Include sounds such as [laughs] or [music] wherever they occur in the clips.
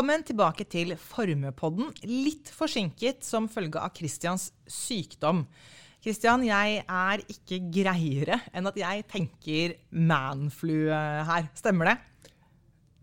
Velkommen tilbake til Formuepodden. Litt forsinket som følge av Christians sykdom. Christian, jeg er ikke greiere enn at jeg tenker manflu her. Stemmer det?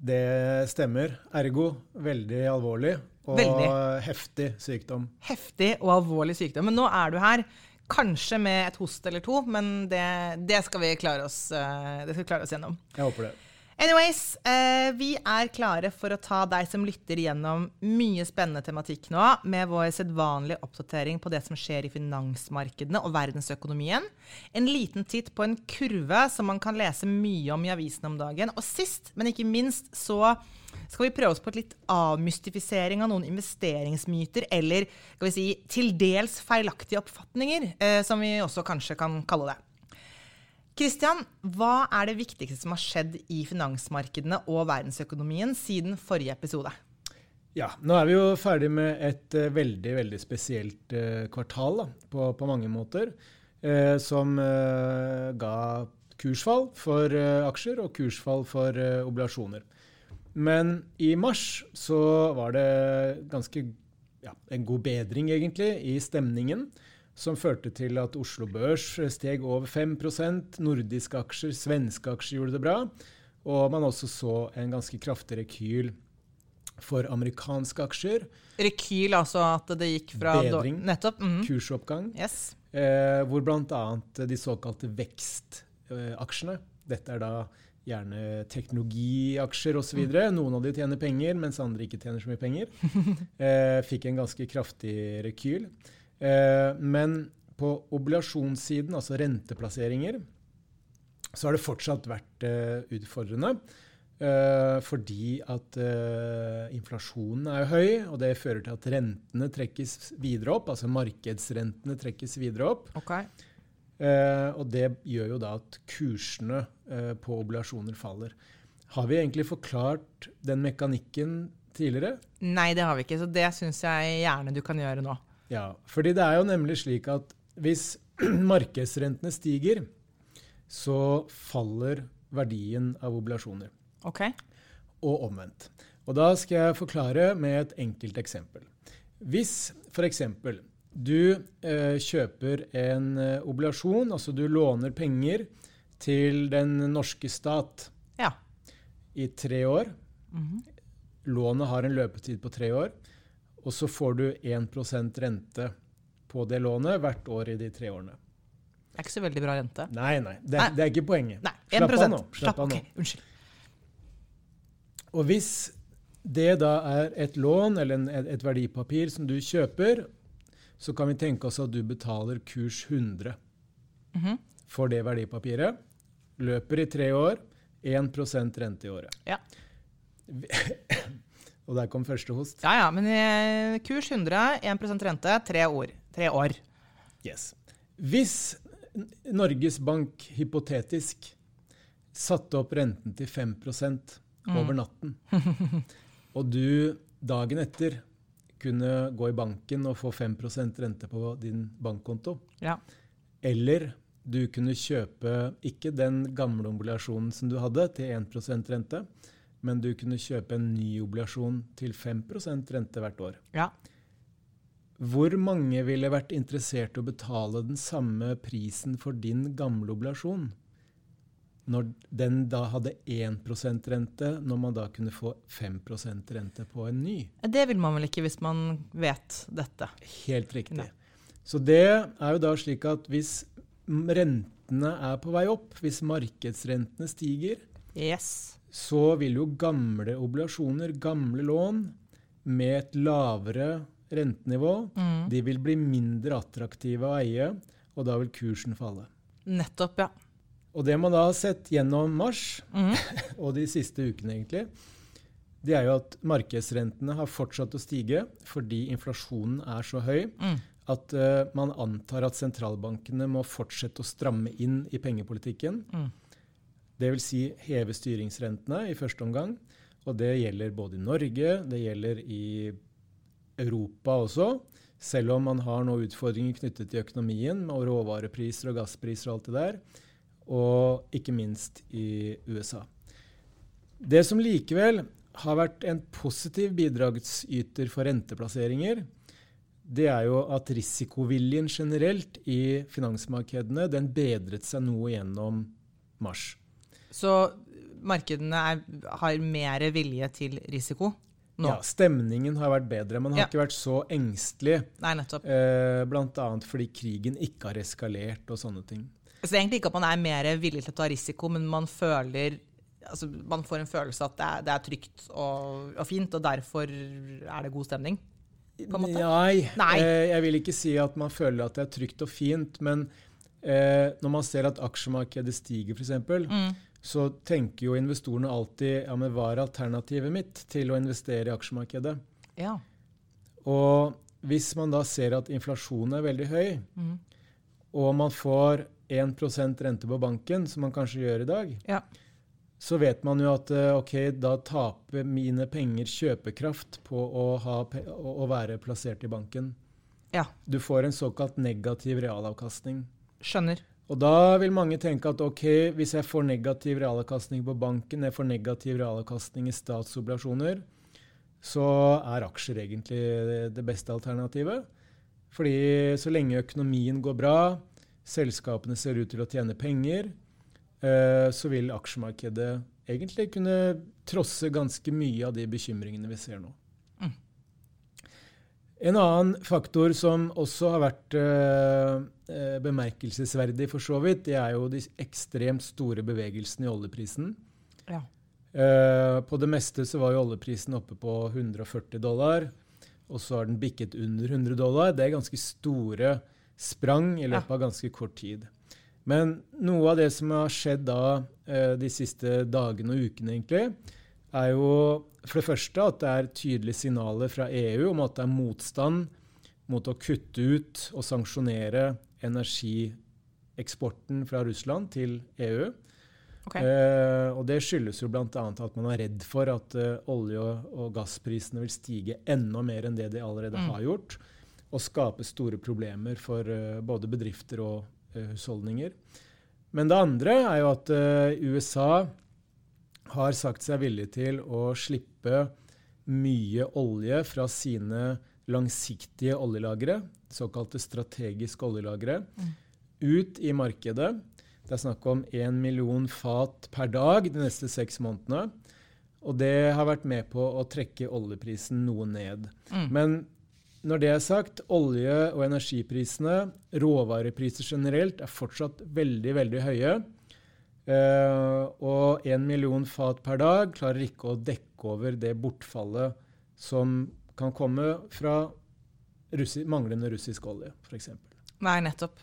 Det stemmer. Ergo veldig alvorlig og veldig. heftig sykdom. Heftig og alvorlig sykdom. Men nå er du her. Kanskje med et host eller to, men det, det skal vi klare oss, eh, det skal vi klare oss gjennom. Jeg håper det. Anyways, eh, vi er klare for å ta deg som lytter gjennom mye spennende tematikk nå, med vår sedvanlige oppdatering på det som skjer i finansmarkedene og verdensøkonomien. En liten titt på en kurve som man kan lese mye om i avisen om dagen. Og sist, men ikke minst, så skal vi prøve oss på et litt avmystifisering av noen investeringsmyter, eller skal vi si til dels feilaktige oppfatninger, eh, som vi også kanskje kan kalle det. Kristian, hva er det viktigste som har skjedd i finansmarkedene og verdensøkonomien siden forrige episode? Ja, Nå er vi jo ferdig med et uh, veldig veldig spesielt uh, kvartal da, på, på, mange måter. Uh, som ga kursfall for aksjer og kursfall for oblasjoner. Men i mars så var det ganske ja, en god bedring, egentlig, i stemningen som førte til at Oslo Børs steg over 5% Nordiske aksjer, svenske aksjer gjorde det bra. Og man også så en ganske kraftig rekyl for amerikanske aksjer. Rekyl, altså at det gikk fra Bedring. Nettopp. Mm -hmm. Kursoppgang. Yes. Eh, hvor bl.a. de såkalte vekstaksjene Dette er da gjerne teknologiaksjer osv. Mm. Noen av de tjener penger, mens andre ikke tjener så mye penger. [laughs] eh, fikk en ganske kraftig rekyl. Eh, men på obligasjonssiden, altså renteplasseringer, så har det fortsatt vært eh, utfordrende. Eh, fordi at inflasjonen er høy, og det fører til at rentene trekkes videre opp. Altså markedsrentene trekkes videre opp. Okay. og det gjør jo da at kursene på obligasjoner faller. Har vi egentlig forklart den mekanikken tidligere? Nei, det har vi ikke. Så det syns jeg gjerne du kan gjøre nå. Ja, fordi det er jo nemlig slik at hvis [clears throat] markedsrentene stiger, så faller verdien av obligasjoner. Ok. Og omvendt. Og da skal jeg forklare med et enkelt eksempel. Hvis f.eks. du eh, kjøper en oblasjon, obligasjon, altså du låner penger til den norske stat ja. i tre år. Mm -hmm. Lånet har en løpetid på tre år. Og så får du 1% rente på det lånet hvert år i de tre årene. Det er ikke så veldig bra rente. Nei, nei. Det, nei. det er ikke poenget. Nei, 1 Slapp av nå. Slapp av nå. Okay, unnskyld. Og hvis det da er et lån eller en, et verdipapir som du kjøper, så kan vi tenke oss at du betaler kurs 100 mm -hmm. for det verdipapiret. Løper i tre år. 1% rente i året. Ja. [laughs] Og der kom første host. Ja, ja. Men eh, kurs 100, 1% rente, tre år. Tre år. Yes. Hvis Norges Bank hypotetisk satte opp renten til 5 mm. over natten, [laughs] og du dagen etter kunne gå i banken og få 5% rente på din bankkonto, ja. eller du kunne kjøpe ikke den gamle obligasjonen som du hadde, til 1% rente, men du kunne kjøpe en ny obligasjon til 5% rente hvert år. Ja. Hvor mange ville vært interessert i å betale den samme prisen for din gamle obligasjon? Når den da hadde 1% rente, når man da kunne få 5% rente på en ny? Det vil man vel ikke hvis man vet dette. Helt riktig. Nei. Så det er jo da slik at hvis rentene er på vei opp, hvis markedsrentene stiger, yes så vil jo gamle obligasjoner, gamle lån, med et lavere rentenivå, mm. de vil bli mindre attraktive å eie, og da vil kursen falle. Nettopp, ja. Og det man da har sett gjennom mars, mm. [laughs] og de siste ukene egentlig, det er jo at markedsrentene har fortsatt å stige fordi inflasjonen er så høy mm. at uh, man antar at sentralbankene må fortsette å stramme inn i pengepolitikken. Mm. Dvs. Si heve styringsrentene i første omgang. Og det gjelder både i Norge, det gjelder i Europa også. Selv om man har noen utfordringer knyttet til økonomien med råvarepriser og gasspriser og alt det der. Og ikke minst i USA. Det som likevel har vært en positiv bidragsyter for renteplasseringer, det er jo at risikoviljen generelt i finansmarkedene den bedret seg noe gjennom mars. Så markedene er, har mer vilje til risiko nå? Ja, stemningen har vært bedre. Man har Ja. ikke vært så engstelig. Nei, nettopp. Eh, Bl.a. fordi krigen ikke har eskalert og sånne ting. Så det er egentlig ikke at man er mer villig til å ta risiko, men man føler altså man får en følelse at det er, det er trygt og, og fint, og derfor er det god stemning? Nei, Nei. Eh, jeg vil ikke si at man føler at det er trygt og fint. Men eh, når man ser at aksjemarkedet stiger, f.eks., Mm. Så tenker jo investorene alltid ja, men hva er alternativet mitt til å investere i aksjemarkedet? Ja. Og hvis man da ser at inflasjonen er veldig høy, Mm. og man får 1% rente på banken, som man kanskje gjør i dag, Ja. så vet man jo at eh, ok, da taper mine penger kjøpekraft på å, ha, å å være plassert i banken. ja. Du får en såkalt negativ realavkastning. Skjønner. Og da vil mange tenke at ok, hvis jeg får negativ realavkastning på banken, jeg får negativ realavkastning i statsobligasjoner, så er aksjer egentlig det- beste alternativet. Fordi så lenge økonomien går bra, selskapene ser ut til å tjene penger, eh, så vil aksjemarkedet egentlig kunne trosse ganske mye av de bekymringene vi ser nå. En annen faktor som også har vært eh, eh, bemerkelsesverdig for så vidt, det er jo de ekstremt store bevegelsene i oljeprisen. Ja. Eh, på det meste så var jo oljeprisen oppe på 140 dollar, og så har den bikket under 100 dollar. Det er ganske store sprang i løpet av ganske kort tid. Men noe av det som har skjedd da eh, de siste dagene og ukene, egentlig, er jo for det første at det er tydelige signaler fra EU om at det er motstand mot å kutte ut og sanksjonere energieksporten fra Russland til EU. Okay. Eh, og det skyldes jo bl.a. at man er redd for at eh, olje- og, gassprisene vil stige enda mer enn det de allerede Mm. har gjort, og skape store problemer for eh, både bedrifter og eh, husholdninger. Men det andre er jo at eh, USA har sagt seg villig til å slippe mye olje fra sine langsiktige oljelagre, såkalte strategiske oljelagre, Mm. ut i markedet. Det er snakk om én million fat per dag de neste seks månedene. Og det har vært med på å trekke oljeprisen noe ned. Mm. Men når det er sagt, olje- og energiprisene, råvarepriser generelt, er fortsatt veldig, veldig høye. Eh, og én million fat per dag klarer ikke å dekke over det bortfallet som kan komme fra russi manglende russisk olje, f.eks. Nei, nettopp.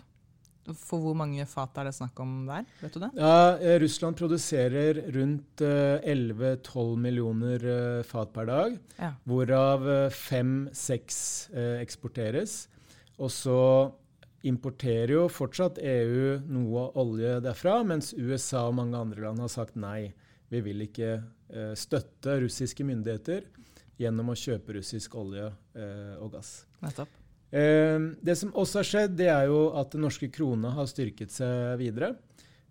For hvor mange fat er det snakk om der? Vet du det? Ja, eh, Russland produserer rundt eh, 11-12 millioner eh, fat per dag, Ja. hvorav 5-6 eksporteres. Og så importerer jo fortsatt EU noe olje derfra, mens USA og mange andre land har sagt nei. Vi vil ikke eh, støtte russiske myndigheter gjennom å kjøpe russisk olje eh, og gass. Nettopp. Eh, det som også har skjedd, det er jo at den norske krona har styrket seg videre.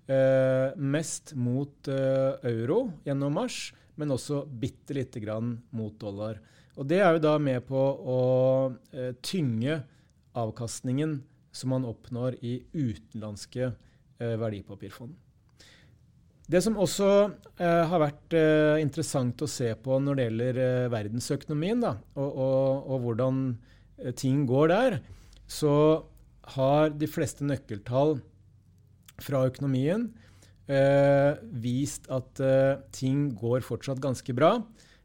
Eh, mest mot euro gjennom mars, men også bitte lite grann mot dollar. Og det er jo da med på å tynge avkastningen som man oppnår i utenlandske eh, verdipapirfond. Det som også eh, har vært eh, interessant å se på når det gjelder eh, verdensøkonomien, da, og, og, og hvordan eh, ting går der, så har de fleste nøkkeltall fra økonomien eh, vist at eh, ting går fortsatt ganske bra,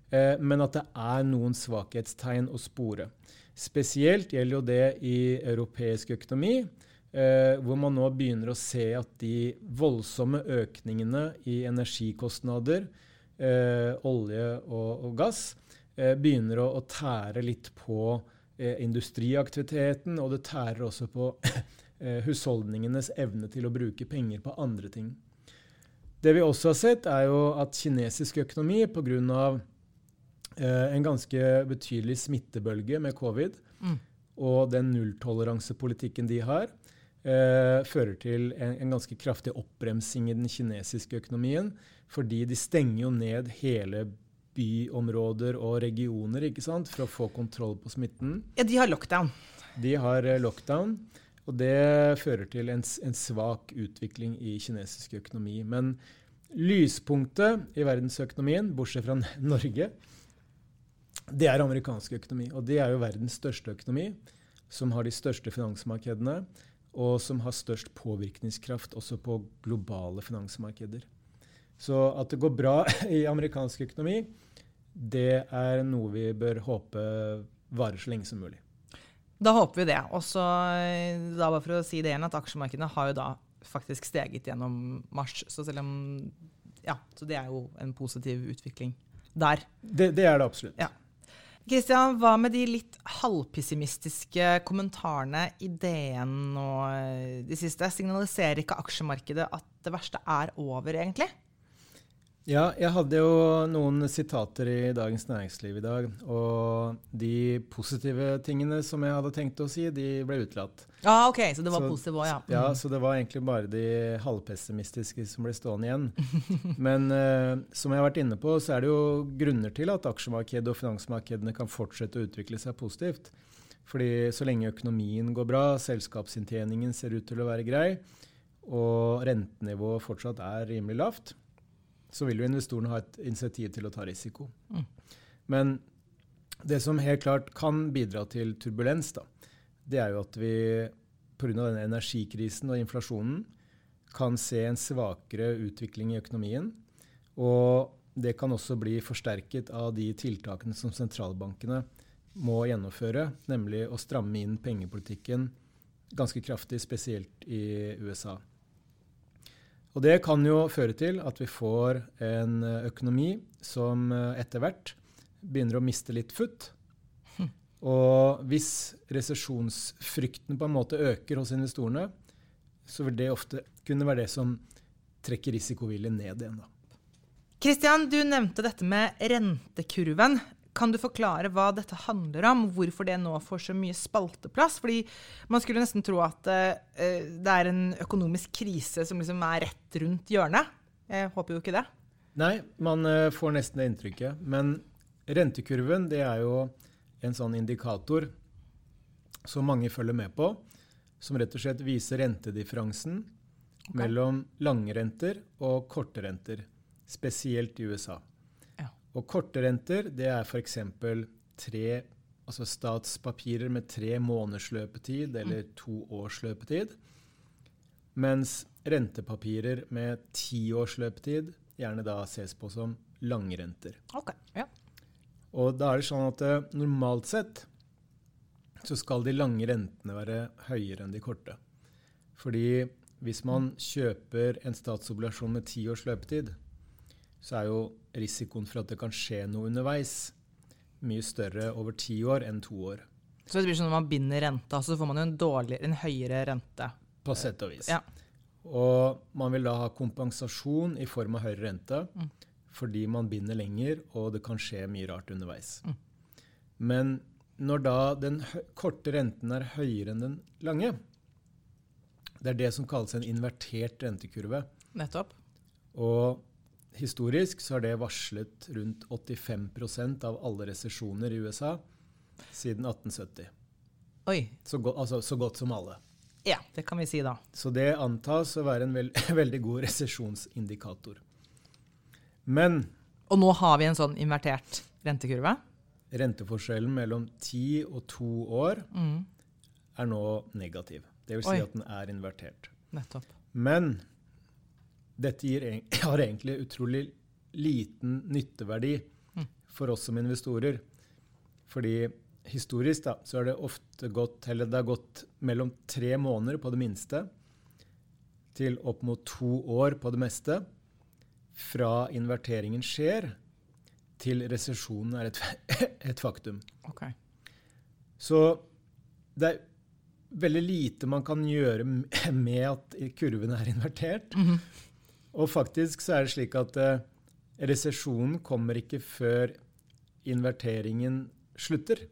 men at det er noen svakhetstegn å spore. Spesielt gjelder jo det i europeisk økonomi, eh, hvor man nå begynner å se at de voldsomme økningene i energikostnader, eh, olje og, gass, eh, begynner å, tære litt på industriaktiviteten, og det tærer også på [coughs] husholdningenes evne til å bruke penger på andre ting. Det vi også har sett, er jo at kinesisk økonomi pga. Eh, en ganske betydelig smittebølge med covid Mm. og den nulltoleransepolitikken de har, eh, fører til en, en ganske kraftig oppbremsing i den kinesiske økonomien. Fordi de stenger jo ned hele byområder og regioner ikke sant, for å få kontroll på smitten. Ja, de har lockdown. De har eh, lockdown, og det fører til en, en svak utvikling i kinesisk økonomi. Men lyspunktet i verdensøkonomien, bortsett fra [laughs] Norge, det er amerikansk økonomi. Og det er jo verdens største økonomi, som har de største finansmarkedene, og som har størst påvirkningskraft også på globale finansmarkeder. Så at det går bra [laughs] i amerikansk økonomi, det er noe vi bør håpe varer så lenge som mulig. Da håper vi det. Og så da bare for å si det igjen, at aksjemarkedene har jo da faktisk steget gjennom mars. Så selv om Ja, så det er jo en positiv utvikling der. Det, det er det absolutt. Ja. Kristian, hva med de litt halvpessimistiske kommentarene i DN nå de siste? Signaliserer ikke aksjemarkedet at det verste er over, egentlig? Ja, jeg hadde jo noen sitater i Dagens Næringsliv i dag. Og de positive tingene som jeg hadde tenkt å si, de ble utelatt. Ah, ok, Så det var så, positivt òg, ja. Mm. Ja, så det var egentlig bare de halvpessimistiske som ble stående igjen. [laughs] Men uh, som jeg har vært inne på, så er det jo grunner til at aksjemarkedet og finansmarkedene kan fortsette å utvikle seg positivt. Fordi så lenge økonomien går bra, selskapsinntjeningen ser ut til å være grei, og rentenivået fortsatt er rimelig lavt, så vil jo investorene ha et initiativ til å ta risiko. Mm. Men det som helt klart kan bidra til turbulens, da, det er jo at vi pga. denne energikrisen og inflasjonen kan se en svakere utvikling i økonomien. Og det kan også bli forsterket av de tiltakene som sentralbankene må gjennomføre, nemlig å stramme inn pengepolitikken ganske kraftig, spesielt i USA. Og det kan jo føre til at vi får en eh, økonomi som eh, etter hvert begynner å miste litt futt. Hm. Og hvis resesjonsfrykten på en måte øker hos investorene, så vil det ofte kunne være det som trekker risikoviljen ned igjen. da. Kristian, du nevnte dette med rentekurven. Kan du forklare hva dette handler om, hvorfor det nå får så mye spalteplass? Fordi man skulle nesten tro at uh, det er en økonomisk krise som liksom er rett rundt hjørnet. Jeg håper jo ikke det. Nei, man uh, får nesten det inntrykket. Men rentekurven det er jo en sånn indikator som mange følger med på, som rett og slett viser rentedifferansen okay. mellom lange renter og korte renter, spesielt i USA. Og korte renter det er f.eks. tre altså statspapirer med tre måneders løpetid eller mm. to års løpetid. Mens rentepapirer med ti års løpetid gjerne da ses på som langrenter. Okay, ja. Og da er det sånn at uh, normalt sett så skal de lange rentene være høyere enn de korte. Fordi hvis man kjøper en statsobligasjon med ti års løpetid, så er jo risikoen for at det kan skje noe underveis, mye større over ti år enn to år. Så det blir sånn når man binder renta, så får man jo en, en høyere rente? På sett og vis. Ja. Og man vil da ha kompensasjon i form av høyere rente mm. fordi man binder lenger, og det kan skje mye rart underveis. Mm. Men når da den korte renten er høyere enn den lange, det er det som kalles en invertert rentekurve. Nettopp. Og historisk så har det varslet rundt 85% av alle resesjoner i USA siden 1870. Oi. Så, go altså, så, godt som alle. Ja, det kan vi si da. Så det antas å være en veld [laughs] veldig god resesjonsindikator. Men Og nå har vi en sånn invertert rentekurve? Renteforskjellen mellom ti og to år mm. er nå negativ. Det vil si Oi. at den er invertert. Nettopp. Men dette gir, [laughs] har egentlig utrolig liten nytteverdi mm. for oss som investorer. Fordi historisk da, så har det ofte gått, eller det har gått mellom tre måneder på det minste til opp mot to år på det meste fra inverteringen skjer, til resesjonen er et, [laughs] et faktum. Okay. Så det er veldig lite man kan gjøre [laughs] med at kurven er invertert. Mm -hmm. Og faktisk så er det slik at eh, resesjonen kommer ikke før inverteringen slutter.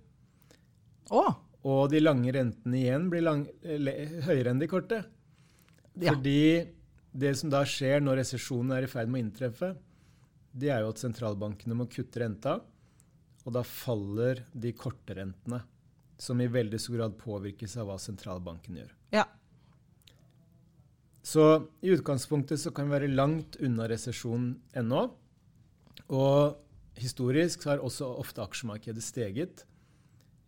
Oh. Og de lange rentene igjen blir lang, høyere enn de korte. Ja. Fordi det som da skjer når resesjonen er i ferd med å inntreffe, det er jo at sentralbankene må kutte renta. Og da faller de korte rentene, som i veldig stor grad påvirkes av hva sentralbanken gjør. Ja. Så i utgangspunktet så kan vi være langt unna resesjon ennå. Og historisk så har også ofte aksjemarkedet steget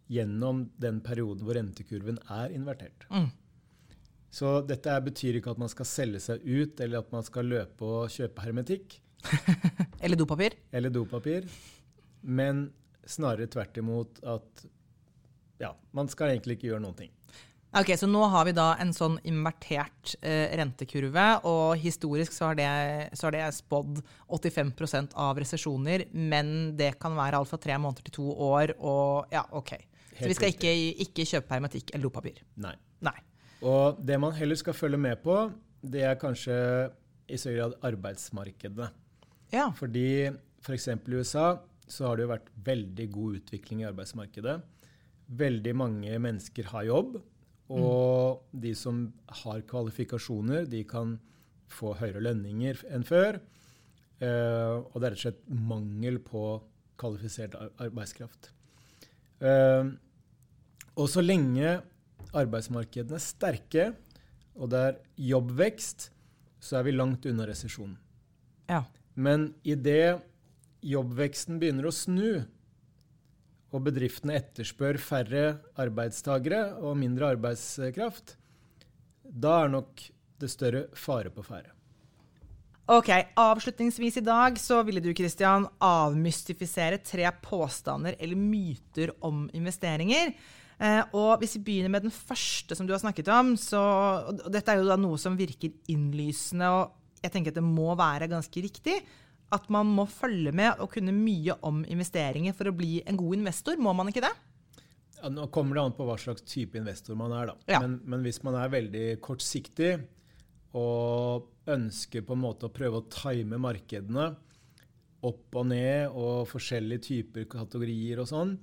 gjennom den perioden hvor rentekurven er invertert. Mm. Så dette betyr ikke at man skal selge seg ut, eller at man skal løpe og kjøpe hermetikk [laughs] Eller dopapir. eller dopapir, men snarere tvert imot at ja, man skal egentlig ikke gjøre noen ting. Ok, Så nå har vi da en sånn invertert eh, rentekurve, og historisk så har det, så har det spådd 85% av resesjoner, men det kan være alt fra tre måneder til to år, og ja, ok. Så vi skal ikke, ikke kjøpe hermetikk eller dopapir. Nei. Nei. Og det man heller skal følge med på, det er kanskje i større grad arbeidsmarkedene. Ja. Fordi f.eks. i USA så har det jo vært veldig god utvikling i arbeidsmarkedet. Veldig mange mennesker har jobb, og de som har kvalifikasjoner, de kan få høyere lønninger enn før. Uh, og det er rett og slett mangel på kvalifisert arbeidskraft. Uh, og så lenge arbeidsmarkedene er sterke, og det er jobbvekst, så er vi langt unna resesjonen. ja. Men idet jobbveksten begynner å snu, og bedriftene etterspør færre arbeidstagere og mindre arbeidskraft, da er nok det større fare på ferde. Ok, Avslutningsvis i dag så ville du Christian, avmystifisere tre påstander eller myter om investeringer. Eh, og Hvis vi begynner med den første som du har snakket om så, og Dette er jo da noe som virker innlysende, og jeg tenker at det må være ganske riktig. At man må følge med og kunne mye om investeringer for å bli en god investor. Må man ikke det? Ja, nå kommer det an på hva slags type investor man er. da. Ja. Men, men hvis man er veldig kortsiktig og ønsker på en måte å prøve å time markedene opp og ned og forskjellige typer kategorier og sånn,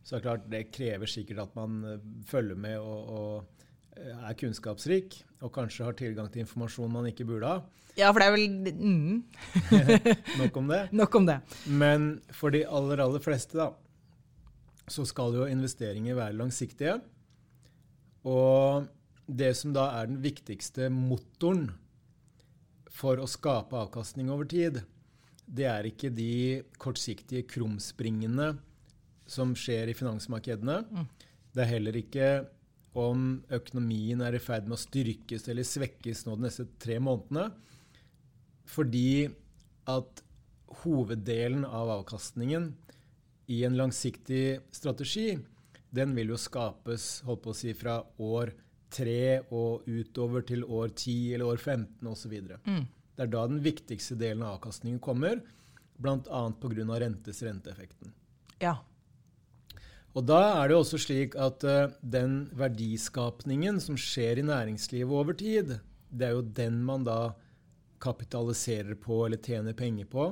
så er det klart det krever sikkert at man følger med og, og er kunnskapsrik og kanskje har tilgang til informasjon man ikke burde ha. Ja, for det er vel mm, [laughs] Nok om det. Nok om det. Men for de aller, aller fleste, da, så skal jo investeringer være langsiktige. Og det som da er den viktigste motoren for å skape avkastning over tid, det er ikke de kortsiktige krumspringene som skjer i finansmarkedene. Det er heller ikke om økonomien er i ferd med å styrkes eller svekkes nå de neste tre månedene. Fordi at hoveddelen av avkastningen i en langsiktig strategi, den vil jo skapes holdt på å si, fra år tre og utover til år 10 eller år 15 osv. Mm. Det er da den viktigste delen av avkastningen kommer, bl.a. pga. rentes renteeffekten. Ja. Og da er det jo også slik at uh, den verdiskapningen som skjer i næringslivet over tid, det er jo den man da kapitaliserer på eller tjener penger på.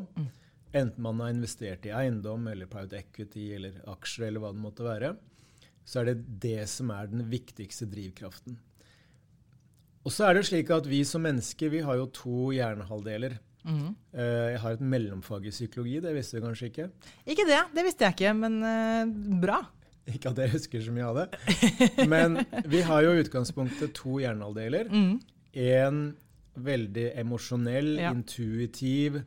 Enten man har investert i eiendom eller private equity eller aksjer eller hva det måtte være. Så er det det som er den viktigste drivkraften. Og så er det slik at vi som mennesker vi har jo to hjernehalvdeler. Eh, Jeg har et mellomfag i psykologi, det visste du kanskje ikke? Ikke det, det visste jeg ikke, men eh, bra. [laughs] Ikke at jeg husker så mye av det. Men vi har jo i utgangspunktet to hjernehalvdeler. Mm. En veldig emosjonell, Ja. intuitiv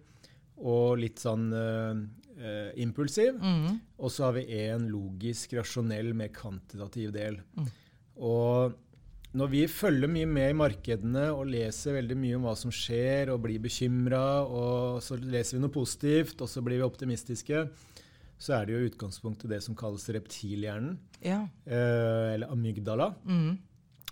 og litt sånn uh, uh, impulsiv. Mm. Og så har vi en logisk, rasjonell, mer kvantitativ del. Mm. Og når vi følger mye med i markedene og leser veldig mye om hva som skjer, og blir bekymra, og så leser vi noe positivt, og så blir vi optimistiske, så er det jo utgangspunktet det som kalles reptilhjernen, Ja. eh, eller amygdala, mm.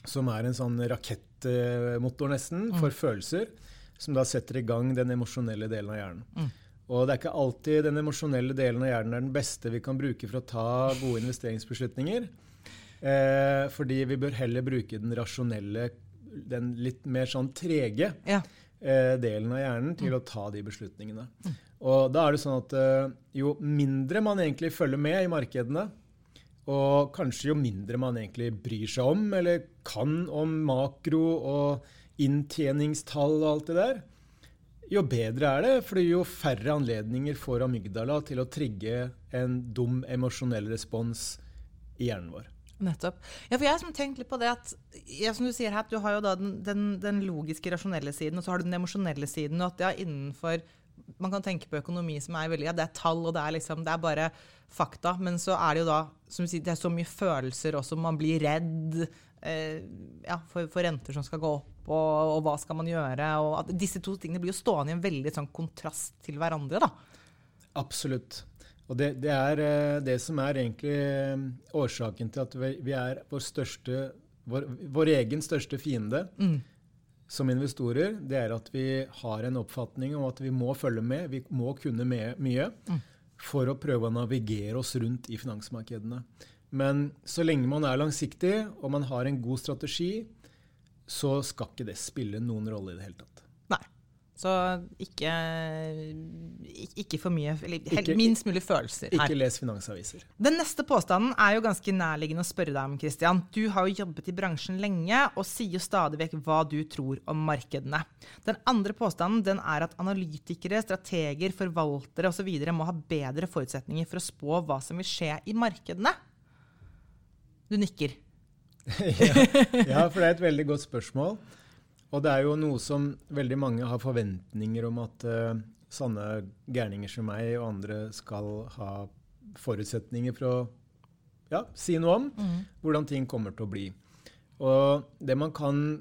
som er en sånn rakettmotor nesten for følelser, som da setter i gang den emosjonelle delen av hjernen. Mm. Og det er ikke alltid den emosjonelle delen av hjernen er den beste vi kan bruke for å ta gode investeringsbeslutninger. Eh, fordi vi bør heller bruke den rasjonelle, den litt mer sånn trege ja. eh, delen av hjernen til å ta de beslutningene. Og da er det sånn at eh, jo mindre man egentlig følger med i markedene, og kanskje jo mindre man egentlig bryr seg om, eller kan om makro og inntjeningstall og alt det der, jo bedre er det. for jo færre anledninger får amygdala til å trigge en dum emosjonell respons i hjernen vår. Nettopp. Ja, for jeg har tenkt litt på det at ja, som du sier her, du har jo da den, den, den logiske, rasjonelle siden, og så har du den emosjonelle siden. og at ja, innenfor man kan tenke på økonomi som er veldig, ja, det er tall og det er, liksom, det er bare fakta. Men så er det jo da som du sier, det er så mye følelser også. Man blir redd eh, ja, for, for, renter som skal gå opp, og, og, hva skal man gjøre? og at Disse to tingene blir jo stående i en veldig sånn kontrast til hverandre. da. Absolutt. Og det, det, er eh, det som er egentlig eh, årsaken til at vi er vår, største, vår, vår egen største fiende mm. som investorer. Det er at vi har en oppfatning om at vi må følge med, vi må kunne med, mye mm. for å prøve å navigere oss rundt i finansmarkedene. Men så lenge man er langsiktig og man har en god strategi, så skal ikke det spille noen rolle i det hele tatt. Så ikke, ikke for mye, eller ikke, minst mulig følelser her. Ikke les finansaviser. Den neste påstanden er jo ganske nærliggende å spørre deg om. Christian. Du har jo jobbet i bransjen lenge og sier jo stadig vekk hva du tror om markedene. Den andre påstanden den er at analytikere, strateger, forvaltere osv. må ha bedre forutsetninger for å spå hva som vil skje i markedene. Du nikker. [laughs] ja, ja, for det er et veldig godt spørsmål. Og det er jo noe som veldig mange har forventninger om at uh, sånne gærninger som meg og andre skal ha forutsetninger for å ja, si noe om mm. hvordan ting kommer til å bli. Og det man kan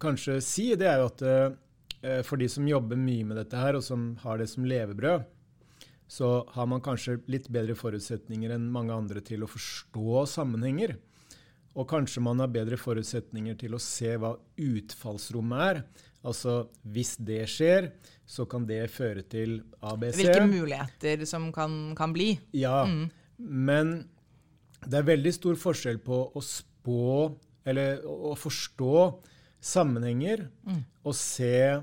kanskje si, det er jo at uh, for de som jobber mye med dette her, og som har det som levebrød, så har man kanskje litt bedre forutsetninger enn mange andre til å forstå sammenhenger. Og kanskje man har bedre forutsetninger til å se hva utfallsrommet er. Altså hvis det skjer, så kan det føre til ABC. Hvilke muligheter som kan, kan bli. Ja. Mm. Men det er veldig stor forskjell på å spå eller å forstå sammenhenger mm. og se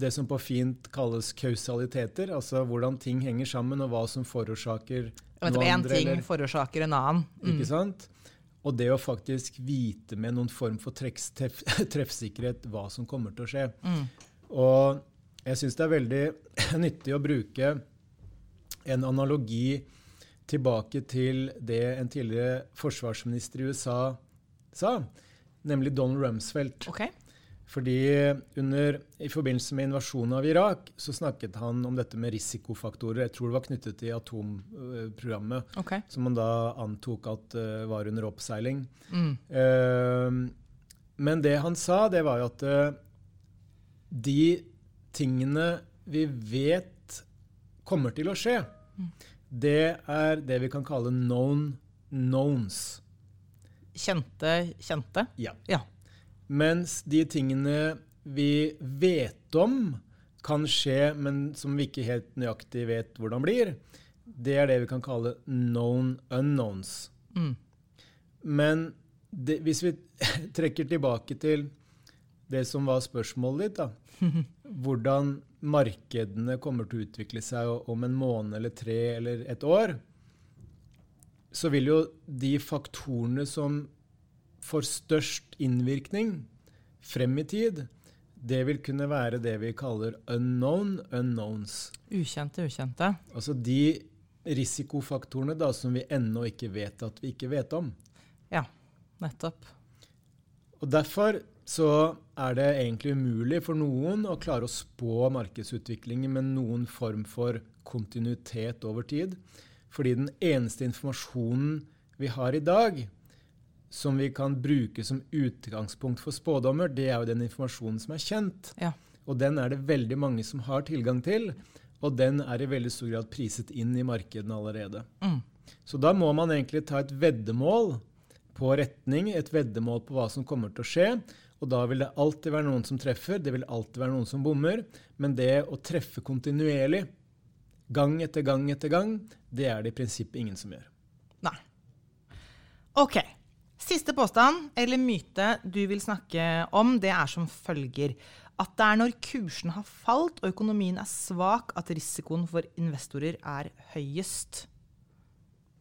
det som på fint kalles kausaliteter, altså hvordan ting henger sammen, og hva som forårsaker noe andre. Én ting eller, forårsaker en annen. Mm. Ikke sant? Og det å faktisk vite med noen form for treff, [laughs] treffsikkerhet hva som kommer til å skje. Mm. Og jeg syns det er veldig [laughs] nyttig å bruke en analogi tilbake til det en tidligere forsvarsminister i USA sa, nemlig Donald Rumsfeldt. Okay. Fordi under, I forbindelse med invasjonen av Irak så snakket han om dette med risikofaktorer. Jeg tror det var knyttet til atomprogrammet, okay. som man da antok at uh, var under oppseiling. Mm. Uh, men det han sa, det var jo at uh, de tingene vi vet kommer til å skje, mm. det er det vi kan kalle known knowns. Kjente kjente? Ja. ja. Mens de tingene vi vet om kan skje, men som vi ikke helt nøyaktig vet hvordan blir, det er det vi kan kalle known unknowns. Mm. Men det, hvis vi [laughs] trekker tilbake til det som var spørsmålet ditt, da, [laughs] hvordan markedene kommer til å utvikle seg om en måned eller tre eller et år, så vil jo de faktorene som får størst innvirkning frem i tid, det vil kunne være det vi kaller unknown unknowns. Ukjente ukjente. Altså de risikofaktorene da, som vi ennå ikke vet at vi ikke vet om. Ja, nettopp. Og Derfor så er det egentlig umulig for noen å klare å spå markedsutviklingen med noen form for kontinuitet over tid. Fordi den eneste informasjonen vi har i dag, som vi kan bruke som utgangspunkt for spådommer, det er jo den informasjonen som er kjent. Ja. Og den er det veldig mange som har tilgang til. Og den er i veldig stor grad priset inn i markedene allerede. Mm. Så da må man egentlig ta et veddemål på retning, et veddemål på hva som kommer til å skje. Og da vil det alltid være noen som treffer, det vil alltid være noen som bommer. Men det å treffe kontinuerlig, gang etter gang etter gang, det er det i prinsippet ingen som gjør. Nei. OK. Siste påstand, eller myte, du vil snakke om, det er som følger. At det er når kursen har falt og økonomien er svak, at risikoen for investorer er høyest.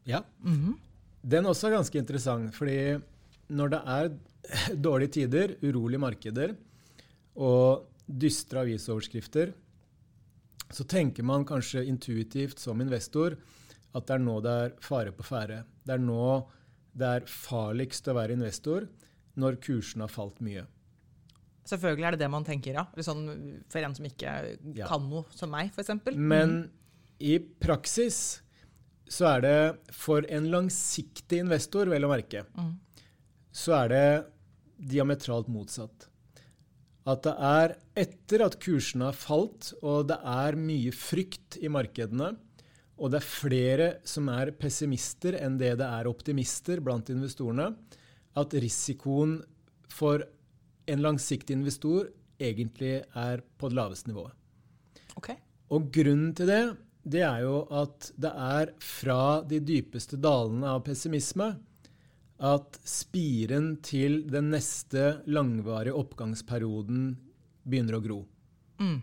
Ja. Mm -hmm. Den også er ganske interessant. fordi når det er [laughs] dårlige tider, urolige markeder og dystre avisoverskrifter, så tenker man kanskje intuitivt som investor at det er nå det er fare på ferde. Det er nå det er farligst å være investor, når kursen har falt mye. Selvfølgelig er det det man tenker, ja. Sånn, for en som ikke ja. kan noe, som meg, f.eks. Men mm. i praksis så er det for en langsiktig investor, vel å merke, mm. så er det diametralt motsatt. At det er etter at kursene har falt, og det er mye frykt i markedene, og det er flere som er pessimister enn det det er optimister blant investorene, at risikoen for en langsiktig investor egentlig er på det laveste nivået. Okay. Og grunnen til det, det er jo at det er fra de dypeste dalene av pessimisme at spiren til den neste langvarige oppgangsperioden begynner å gro. Mm.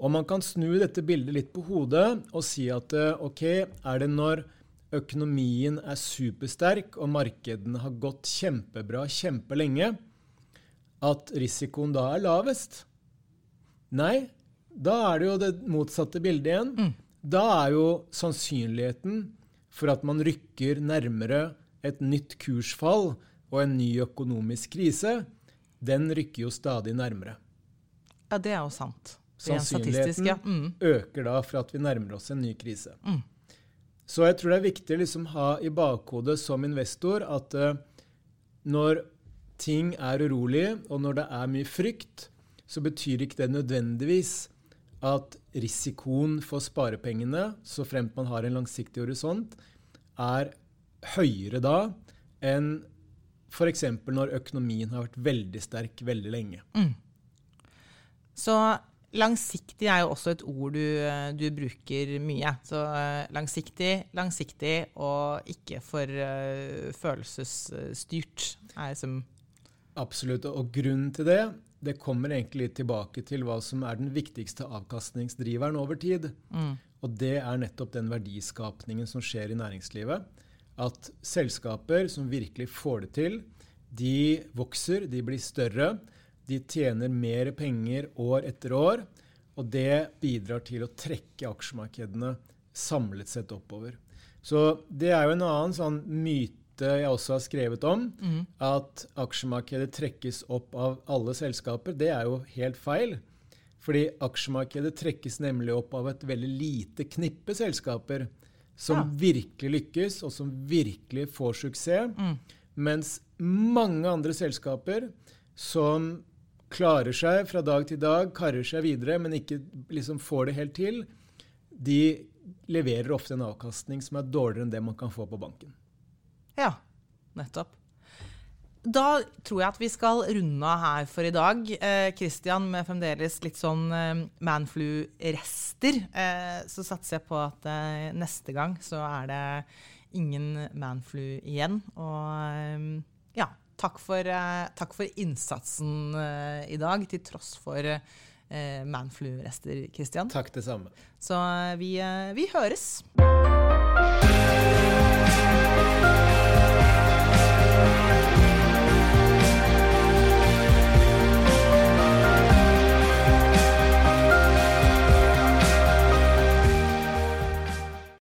Og man kan snu dette bildet litt på hodet og si at eh, ok, er det når økonomien er supersterk og markedene har gått kjempebra kjempelenge, at risikoen da er lavest? Nei, da er det jo det motsatte bildet igjen. Mm. Da er jo sannsynligheten for at man rykker nærmere et nytt kursfall og en ny økonomisk krise, den rykker jo stadig nærmere. Ja, det er jo sant. Sannsynligheten ja. mm. øker da for at vi nærmer oss en ny krise. Mm. Så jeg tror det er viktig å liksom ha i bakhodet som investor at uh, når ting er urolig, og når det er mye frykt, så betyr ikke det nødvendigvis at risikoen for sparepengene, så fremt man har en langsiktig horisont, er høyere da enn f.eks. når økonomien har vært veldig sterk veldig lenge. Mm. Så langsiktig er jo også et ord du, du bruker mye. Så uh, langsiktig, langsiktig og ikke for uh, følelsesstyrt er som Absolutt. Og grunnen til det det kommer egentlig tilbake til hva som er den viktigste avkastningsdriveren over tid. Mm. Og det er nettopp den verdiskapningen som skjer i næringslivet at selskaper som virkelig får det til, de vokser, de blir større, de tjener mer penger år etter år. Og det bidrar til å trekke aksjemarkedene samlet sett oppover. Så det er jo en annen sånn myte jeg også har skrevet om. Mm. At aksjemarkedet trekkes opp av alle selskaper. Det er jo helt feil. Fordi aksjemarkedet trekkes nemlig opp av et veldig lite knippe selskaper som ja. virkelig lykkes, og som virkelig får suksess. Mm. Mens mange andre selskaper som klarer seg fra dag til dag, karrer seg videre, men ikke liksom får det helt til, de leverer ofte en avkastning som er dårligere enn det man kan få på banken. Ja, nettopp. Da tror jeg at vi skal runde av her for i dag. Kristian, eh, med fremdeles litt sånn eh, manflu-rester, eh, så satser jeg på at eh, neste gang så er det ingen manflu igjen. Og eh, ja, Takk for, eh, takk for innsatsen eh, i dag, til tross for eh, manflu-rester, Kristian. Takk, det samme. Så vi, vi høres.